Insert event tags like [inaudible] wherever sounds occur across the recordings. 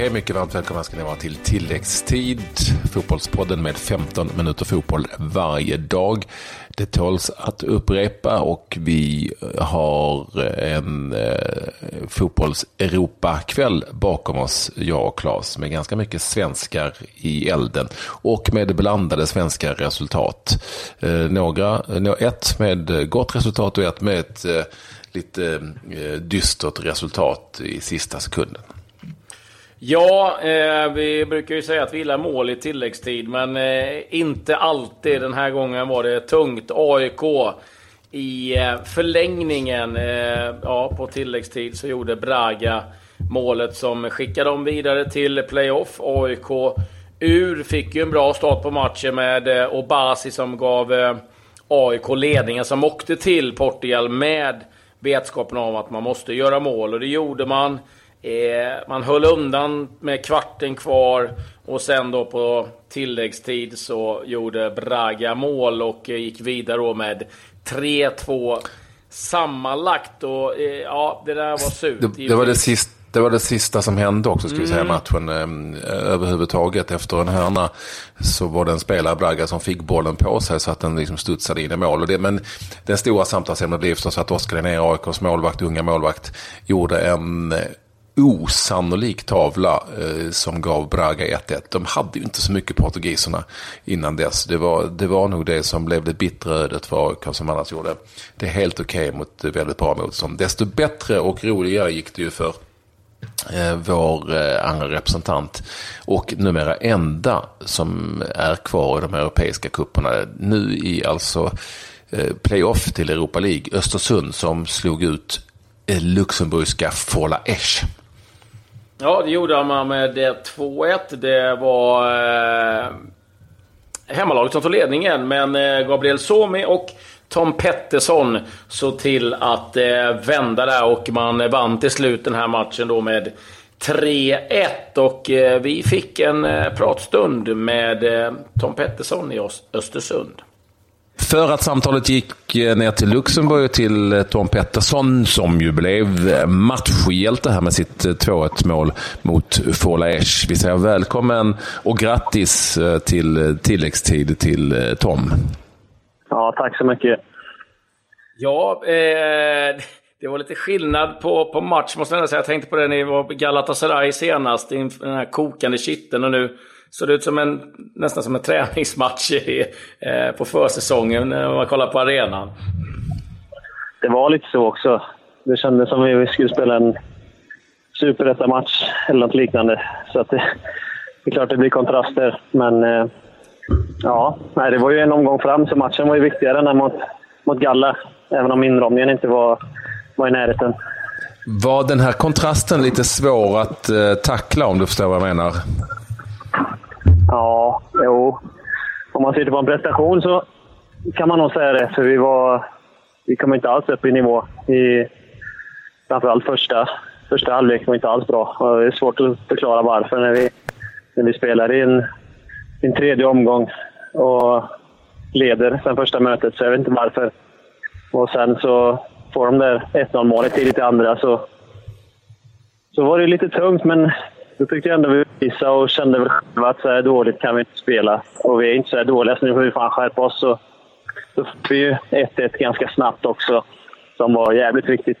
hej, mycket varmt välkomna ska ni vara till tilläggstid. Fotbollspodden med 15 minuter fotboll varje dag. Det tåls att upprepa och vi har eh, en eh, fotbolls-Europa-kväll bakom oss, jag och Claes, med ganska mycket svenskar i elden och med blandade svenska resultat. Eh, några, eh, ett med gott resultat och ett med ett eh, lite eh, dystert resultat i sista sekunden. Ja, eh, vi brukar ju säga att vi gillar mål i tilläggstid, men eh, inte alltid. Den här gången var det tungt. AIK i eh, förlängningen, eh, ja, på tilläggstid, så gjorde Braga målet som skickade dem vidare till playoff. AIK ur fick ju en bra start på matchen med eh, Obasi som gav eh, AIK ledningen, som åkte till Portugal med vetskapen om att man måste göra mål. Och det gjorde man. Eh, man höll undan med kvarten kvar och sen då på tilläggstid så gjorde Braga mål och gick vidare med 3-2 sammanlagt. Och eh, ja, det där var surt. Det, det var det sista det var det sista som hände också, skulle mm. säga, matchen eh, överhuvudtaget. Efter en hörna så var det en spelare, Braga, som fick bollen på sig så att den liksom studsade in i mål. Och det, men den stora samtalsämnet blev förstås att Oskar Linnér, AIKs målvakt, unga målvakt, gjorde en osannolik tavla eh, som gav Braga 1-1. De hade ju inte så mycket portugiserna innan dess. Det var, det var nog det som blev det bittra ödet för AIK som annars gjorde det är helt okej okay mot eh, väldigt bra motstånd. Desto bättre och roligare gick det ju för eh, vår eh, andra representant och numera enda som är kvar i de europeiska kupperna. Nu i alltså eh, playoff till Europa League, Östersund som slog ut eh, luxemburgska Fola Esch. Ja, det gjorde man med eh, 2-1. Det var eh, hemmalaget som tog ledningen, men eh, Gabriel Somi och Tom Pettersson såg till att eh, vända där och man vann till slut den här matchen då med 3-1 och eh, vi fick en eh, pratstund med eh, Tom Pettersson i Östersund. För att samtalet gick eh, ner till Luxemburg till eh, Tom Pettersson som ju blev eh, matchhjälte här med sitt 2-1 mål mot Fola Esch. Vi säger välkommen och grattis till tilläggstid till Tom. Ja, tack så mycket. Ja, eh, det var lite skillnad på, på match måste jag säga. Jag tänkte på det när det var Galatasaray senast, i den här kokande kitteln och nu såg det ut som en, nästan som en [laughs] träningsmatch i, eh, på försäsongen när man kollar på arenan. Det var lite så också. Det kändes som att vi skulle spela en superettamatch eller något liknande. Så att det, det är klart det blir kontraster, men eh, ja, nej, det var ju en omgång fram, så matchen var ju viktigare än mot, mot Galla. Även om inramningen inte var, var i närheten. Var den här kontrasten lite svår att eh, tackla, om du förstår vad jag menar? Ja, jo. Om man sitter på en prestation så kan man nog säga det. För vi var... Vi kom inte alls upp i nivå. I, framförallt första, första halvlek var inte alls bra. Och det är svårt att förklara varför när vi, när vi spelar i en, en tredje omgång och leder sen första mötet. Så jag vet inte varför. Och sen så får de där 1-0 målet tidigt i andra så, så var det lite tungt, men då tyckte jag ändå vi visade och kände väl själva att så här dåligt kan vi inte spela. Och vi är inte så här dåliga, så nu får vi fan skärpa oss. Så, då fick vi ju 1-1 ganska snabbt också, som var jävligt viktigt.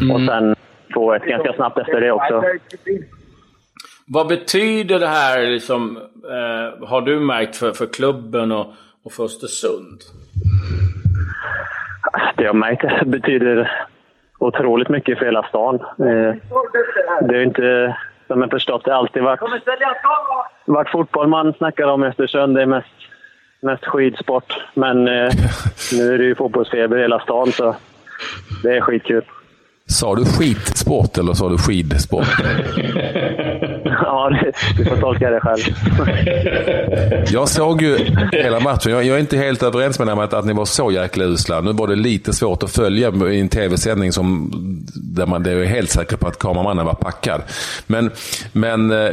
Mm. Och sen 2-1 ganska snabbt efter det också. Vad betyder det här, liksom, eh, har du märkt, för, för klubben och, och för Östersund? Det jag märkt betyder otroligt mycket för hela stan. Eh, det är inte som jag förstått det alltid varit, varit fotboll man snackar om i Östersund. Det är mest, mest skidsport. Men eh, [laughs] nu är det ju fotbollsfeber i hela stan, så det är skitkul. Sa du skitsport eller sa du skidsport? [laughs] [laughs] ja, du får tolka det själv. [laughs] jag såg ju hela matchen. Jag, jag är inte helt överens med att, att ni var så jäkla usla. Nu var det lite svårt att följa i en tv-sändning som, där man är helt säker på att kameramannen var packad. Men, men eh,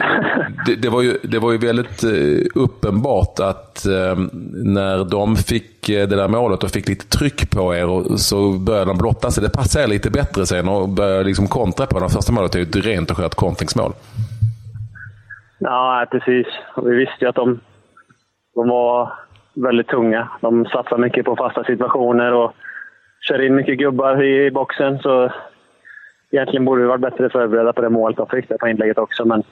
det, det, var ju, det var ju väldigt eh, uppenbart att eh, när de fick det där målet och fick lite tryck på er så började de blotta sig. Det passade lite bättre sen och började liksom kontra på det. Första målet är ju ett rent och skönt kontringsmål. Ja, precis. Vi visste ju att de, de var väldigt tunga. De satsar mycket på fasta situationer och kör in mycket gubbar i boxen. Så egentligen borde vi varit bättre förberedda på det målet de fick där på inlägget också. Men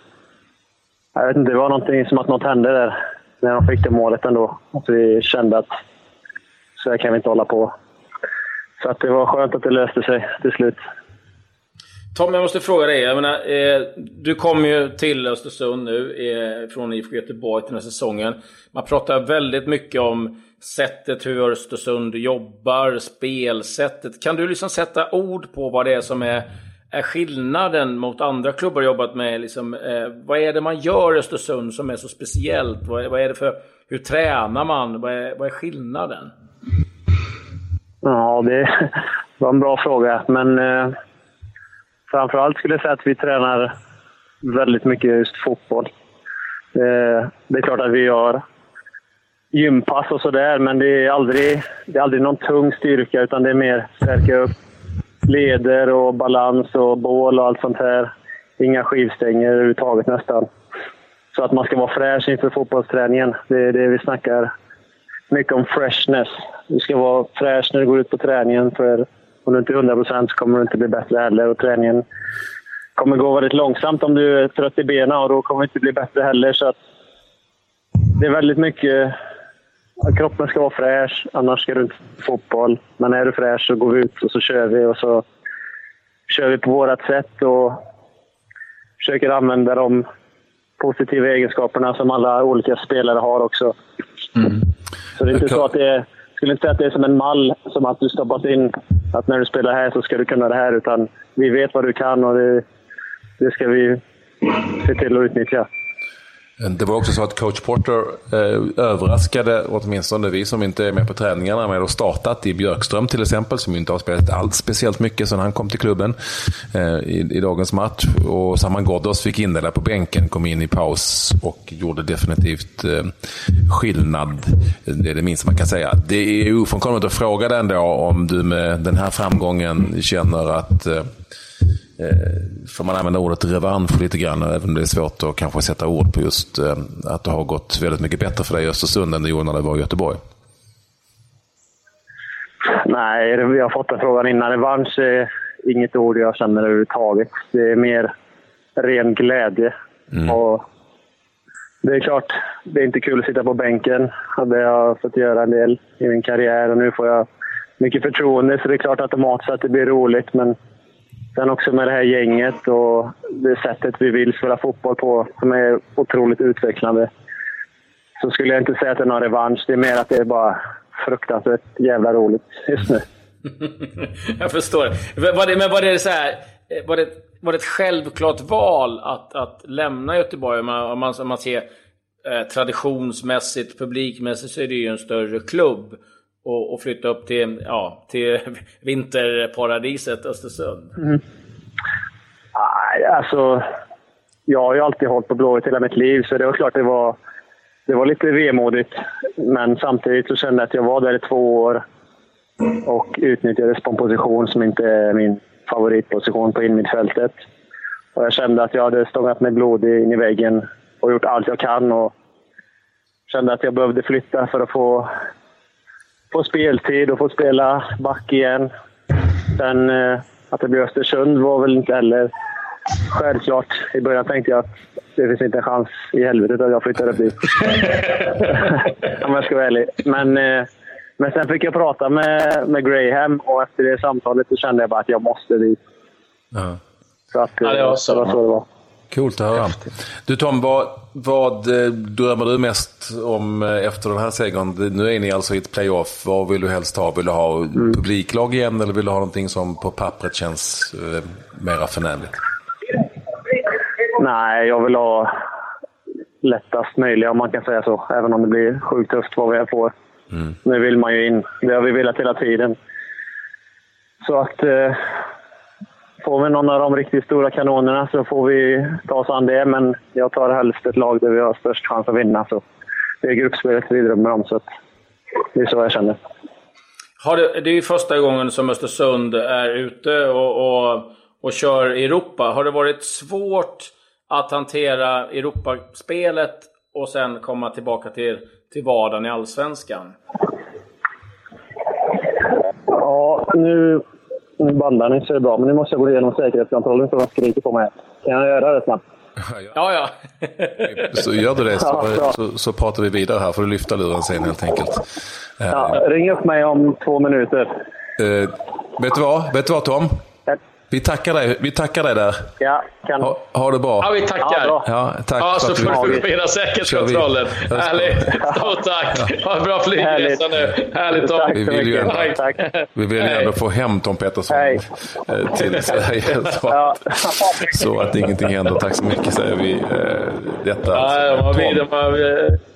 jag vet inte, det var någonting som att något hände där när de fick det målet ändå. Att vi kände att så här kan vi inte hålla på. Så att det var skönt att det löste sig till slut. Tom, jag måste fråga dig. Jag menar, eh, du kom ju till Östersund nu eh, från IFK Göteborg till den här säsongen. Man pratar väldigt mycket om sättet hur Östersund jobbar, spelsättet. Kan du liksom sätta ord på vad det är som är, är skillnaden mot andra klubbar jobbat med? Liksom, eh, vad är det man gör i Östersund som är så speciellt? Vad, vad är det för, hur tränar man? Vad är, vad är skillnaden? Ja, det var en bra fråga. Men eh, framförallt skulle jag säga att vi tränar väldigt mycket just fotboll. Eh, det är klart att vi gör gympass och sådär, men det är, aldrig, det är aldrig någon tung styrka utan det är mer stärka upp leder och balans och bål och allt sånt här. Inga skivstänger överhuvudtaget nästan. Så att man ska vara fräsch inför fotbollsträningen. Det är det vi snackar mycket om freshness. Du ska vara fräsch när du går ut på träningen. För om du inte är 100 procent så kommer du inte bli bättre heller. Och träningen kommer gå väldigt långsamt om du är trött i benen och då kommer du inte bli bättre heller. Så att det är väldigt mycket... Kroppen ska vara fräsch, annars ska du inte fotboll. Men är du fräsch så går vi ut och så kör vi. Och så kör vi på vårt sätt och försöker använda de positiva egenskaperna som alla olika spelare har också. Mm. Så det är inte så att det är, skulle inte säga att det är som en mall, som att du stoppas in att när du spelar här så ska du kunna det här. Utan vi vet vad du kan och det, det ska vi se till att utnyttja. Eh, det var också så att coach Porter eh, överraskade åtminstone vi som inte är med på träningarna med att startat i Björkström till exempel, som inte har spelat alls speciellt mycket sedan han kom till klubben eh, i, i, dagens match. Och Saman Ghoddos fick in där på bänken, kom in i paus och gjorde definitivt eh, skillnad. Det är det minsta man kan säga. Det är ofrånkomligt att fråga dig ändå om du med den här framgången känner att Eh, får man använda ordet revansch lite grann, även om det är svårt att kanske sätta ord på just eh, att det har gått väldigt mycket bättre för dig i Östersund än det gjorde när det var i Göteborg? Nej, vi har fått den frågan innan. Revansch är inget ord jag känner överhuvudtaget. Det är mer ren glädje. Mm. Och det är klart, det är inte kul att sitta på bänken. Det har jag fått göra en del i min karriär och nu får jag mycket förtroende så det är klart automatiskt att det blir roligt. Men Sen också med det här gänget och det sättet vi vill spela fotboll på som är otroligt utvecklande. Så skulle jag inte säga att det är någon revansch. Det är mer att det är bara fruktansvärt jävla roligt just nu. [laughs] jag förstår. Var det, men var det så här, var det, var det ett självklart val att, att lämna Göteborg? Om man, om man, om man ser eh, traditionsmässigt, publikmässigt så är det ju en större klubb och, och flytta upp till, ja, till [laughs] vinterparadiset Östersund? Mm. Nej, alltså... Jag har ju alltid hållit på Blåvitt hela mitt liv, så det var klart det var, det var lite vemodigt. Men samtidigt så kände jag att jag var där i två år och utnyttjades på en position som inte är min favoritposition på innermittfältet. Och jag kände att jag hade stångat mig blodig in i väggen och gjort allt jag kan. Och kände att jag behövde flytta för att få få speltid och få spela back igen. Sen eh, att det blir Östersund var väl inte heller självklart. I början tänkte jag att det finns inte en chans i helvetet att jag flyttar upp dit. [laughs] Om jag ska vara ärlig. Men, eh, men sen fick jag prata med, med Graham och efter det samtalet så kände jag bara att jag måste dit. Ja. Så att, ja, det, var så. det var så det var. Coolt att höra. Du Tom, vad, vad eh, drömmer du mest om eh, efter den här segern? Nu är ni alltså i ett playoff. Vad vill du helst ha? Vill du ha mm. publiklag igen eller vill du ha någonting som på pappret känns eh, mera förnämligt? Nej, jag vill ha lättast möjliga om man kan säga så. Även om det blir sjukt tufft vad vi än får. Mm. Nu vill man ju in. Det har vi velat hela tiden. Så att... Eh, Får vi någon av de riktigt stora kanonerna så får vi ta oss an det, men jag tar helst ett lag där vi har störst chans att vinna. Så det är gruppspelet vi drömmer om, så det är så jag känner. Har det, det är ju första gången som Östersund är ute och, och, och kör i Europa. Har det varit svårt att hantera Europaspelet och sen komma tillbaka till, till vardagen i Allsvenskan? Ja, nu, nu bandar ni så är det bra. Men nu måste jag gå igenom säkerhetskontrollen för de skriker på mig. Kan jag göra det snabbt? Ja, ja. så gör du det så, så, så, pratar vi vidare här. får du lyfta luren sen helt enkelt. Ja, ring upp mig om två minuter. Uh, vet, du vad? vet du vad Tom? Vi tackar dig, vi tackar dig där. Ja, kan... ha, ha det bra. Ja, vi tackar. Ja, ja tack ja, så får du förmedla säkerhetskontrollen. Härligt. [laughs] Stort tack. Ha en bra flygresa nu. Härligt Tom. Vi vill ju ändå, tack. Vi vill ju ändå få hem Tom Pettersson Hej. Eh, till Sverige. [laughs] Så, ja. så, att ingenting händer. Tack så mycket säger vi. Eh, detta ja, alltså, Tom,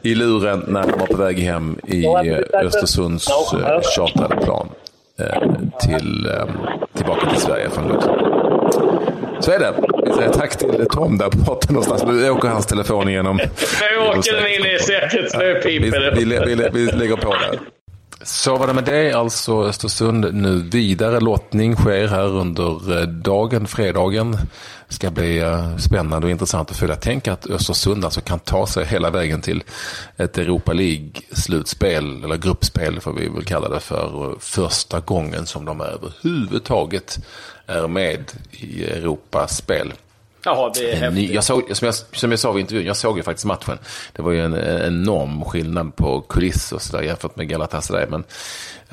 de i luren när de var på väg hem i Östersunds chartrade plan. Eh, till, eh, tillbaka till Sverige från Lund. Så är det. Vi säger tack till Tom där borta någonstans. Nu åker hans telefon igenom. Nu åker den in i säkert. Nu piper det. Vi, vi, vi, vi lägger på där. Så var det med det, alltså Östersund nu vidare. Lottning sker här under eh, dagen, fredagen. Det ska bli eh, spännande och intressant att följa. Tänk att Östersund alltså kan ta sig hela vägen till ett Europa League-slutspel, eller gruppspel får vi väl kalla det för, första gången som de överhuvudtaget är med i Europaspel. Jaha, det är häftigt. Jag såg, som, jag, som jag sa i intervjun, jag såg ju faktiskt matchen. Det var ju en, en enorm skillnad på kuliss och sådär jämfört med Galatasaray. Men,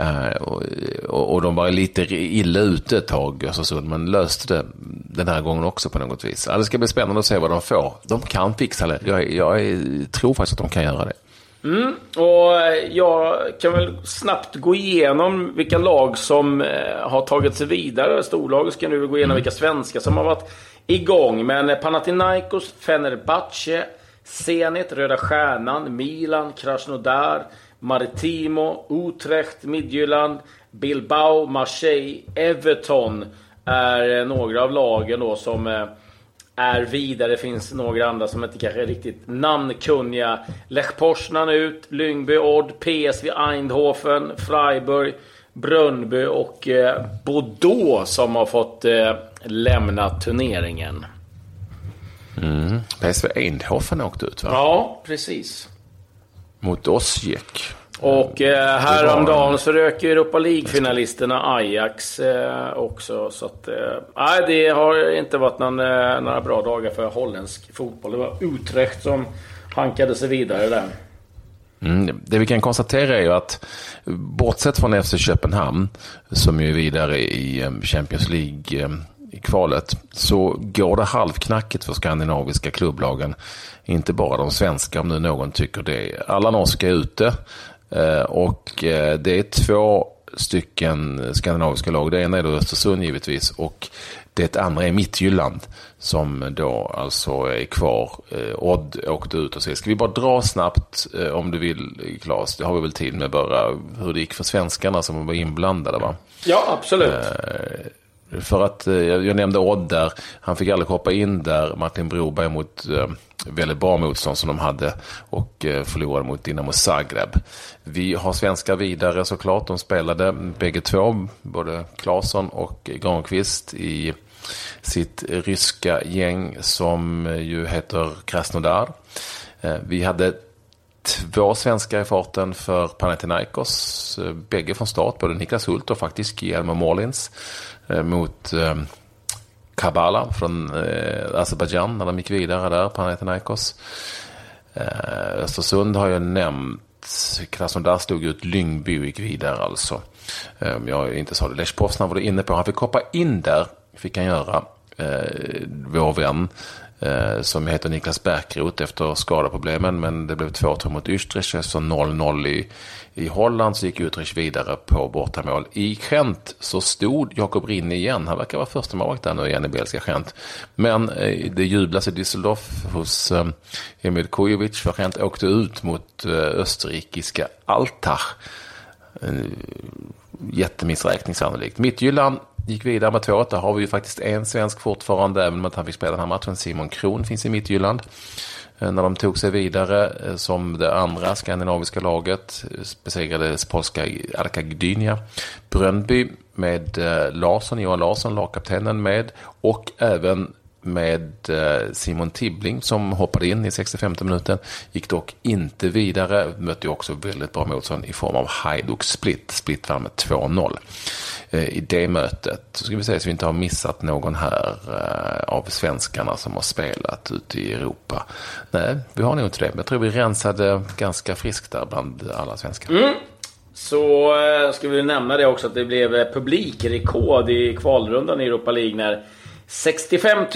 uh, och, och, och, de var lite illa ute ett tag, Östersund, men löste det den här gången också på något vis. Ja, det ska bli spännande att se vad de får. De kan fixa det. Jag, jag tror faktiskt att de kan göra det. Mm, och jag kan väl snabbt gå igenom vilka lag som eh, har tagit sig vidare. Storlaget ska nu gå igenom mm. vilka svenskar som har varit igång. Men Panathinaikos, Fenerbahce, Zenit, Röda Stjärnan, Milan, Krasnodar, Maritimo, Utrecht, Midtjylland, Bilbao, Marseille, Everton är några av lagen då som är vidare. Det finns några andra som inte kanske är riktigt namnkunniga. Lech Poznan ut, Lyngby, Odd, PSV Eindhoven, Freiburg, Brönnby och eh, Bordeaux som har fått eh, lämna turneringen. Mm. PSV Eindhoven åkte ut va? Ja, precis. Mot Osijek. Och eh, häromdagen så rök Europa League-finalisterna Ajax eh, också. Så att, eh, det har inte varit någon, eh, några bra dagar för holländsk fotboll. Det var Utrecht som hankade sig vidare där. Mm, det vi kan konstatera är ju att bortsett från FC Köpenhamn som ju är vidare i eh, Champions League eh, i kvalet så går det halvknackigt för skandinaviska klubblagen. Inte bara de svenska om nu någon tycker det. Alla norska är ute och det är två stycken skandinaviska lag. Det ena är då Östersund givetvis och det andra är Mittjylland som då alltså är kvar. Eh, Odd åkte ut och så. Ska vi bara dra snabbt eh, om du vill Claes? Det har vi väl tid med bara hur det gick för svenskarna som var inblandade va? Ja, absolut. För att eh, jag nämnde Odd där. Han fick aldrig hoppa in där. Martin Broberg mot eh, väldigt bra motstånd som de hade och eh, förlorade mot Dinamo Zagreb. Vi har svenskar vidare såklart. De spelade bägge två, både Claesson och Granqvist i sitt ryska gäng som ju heter Krasnodar. Vi hade två svenskar i farten för Panathinaikos. Eh, bägge från start, både Niklas Hult och faktiskt Guillermo Molins eh, mot eh, Kabala från Azerbajdzjan när de gick vidare där, Panathinaikos. Östersund har jag nämnt. Krasnodar stod ut Lyngby och gick vidare alltså. Jag inte sa det. Lech Poznan var du inne på. Han fick hoppa in där fick han göra. Eh, vår vän Eh, som heter Niklas Bärkroth efter skadeproblemen. Men det blev 2-2 mot Utrecht. Så 0-0 i, i Holland så gick Utrecht vidare på bortamål. I Gent så stod Jakob Rinne igen. Han verkar vara första målvakt där nu igen i belgiska Gent. Men eh, det jublas i Düsseldorf hos eh, Emil Kujovic för Gent åkte ut mot eh, österrikiska Altach. Eh, jättemissräkning sannolikt. Mittjylland gick vidare med 2-1. Där har vi ju faktiskt en svensk fortfarande, även om att han fick spela den här matchen. Simon Kron finns i Midtjylland. Eh, när de tog sig vidare eh, som det andra skandinaviska laget eh, Besegrade besegrades polska Arka Gdynia. Brönnby med Larsson, Johan Larsson, lagkaptenen med och även med eh, Simon Tibbling som hoppade in i 65 minuten. Gick dock inte vidare. Mötte också väldigt bra motstånd i form av Hajduk Split. Split vann med 2-0 eh, i det mötet. Så ska vi se så vi inte har missat någon här eh, av svenskarna som har spelat ute i Europa. Nej, vi har nog inte det. Men jag tror vi rensade ganska friskt där bland alla svenskar. Mm. Så ska vi nämna det också att det blev publikrekord i kvalrundan i Europa League när 65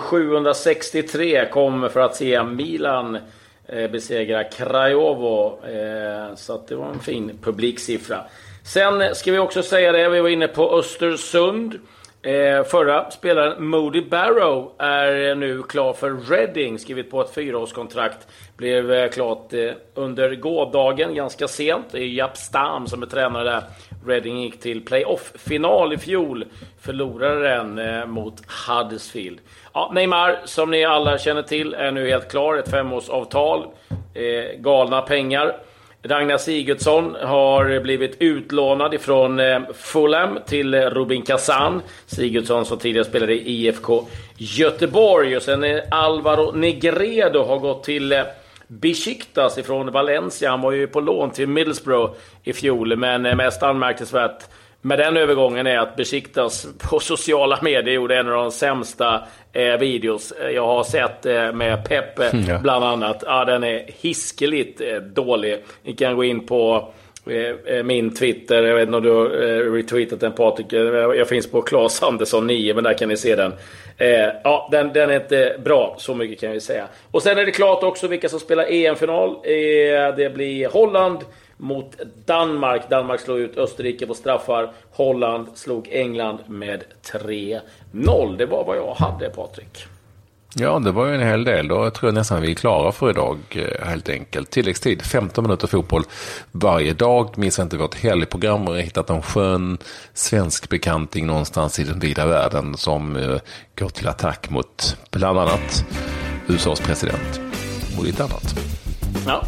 763 kom för att se Milan eh, besegra Krajovo. Eh, så att det var en fin publiksiffra. Sen ska vi också säga det, vi var inne på Östersund. Eh, förra spelaren Moody Barrow är nu klar för Reading. Skrivit på ett fyraårskontrakt. Blev klart under gårdagen, ganska sent. Det är Japp Stam som är tränare där. Reading gick till playoff-final i fjol. Förlorade den eh, mot Huddersfield. Ja, Neymar, som ni alla känner till, är nu helt klar. Ett femårsavtal. Eh, galna pengar. Ragnar Sigurdsson har blivit utlånad ifrån eh, Fulham till Rubin Kazan. Sigurdsson som tidigare spelade i IFK Göteborg. Och sen är Alvaro Negredo har gått till eh, Besiktas ifrån Valencia. Han var ju på lån till Middlesbrough i fjol, men mest anmärkningsvärt med den övergången är att Besiktas på sociala medier gjorde en av de sämsta eh, videos jag har sett eh, med Peppe ja. bland annat. Ja, den är hiskeligt eh, dålig. Ni kan gå in på eh, eh, Eh, eh, min Twitter. Jag vet inte om du har eh, retweetat den Patrik. Jag finns på Claes Andersson 9, men där kan ni se den. ja, den, den är inte bra, så mycket kan vi säga. Och sen är det klart också vilka som spelar EM-final. det blir Holland, mot Danmark. Danmark slog ut Österrike på straffar. Holland slog England med 3-0. Det var vad jag hade, Patrik. Ja, det var ju en hel del. Då tror jag nästan vi är klara för idag, eh, helt enkelt. Tilläggstid, 15 minuter fotboll varje dag. Missa inte vårt helgprogram. Vi har hittat en skön svensk bekanting någonstans i den vida världen som eh, går till attack mot bland annat USAs president och lite annat. Ja,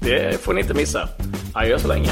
det får ni inte missa. Adjö så länge.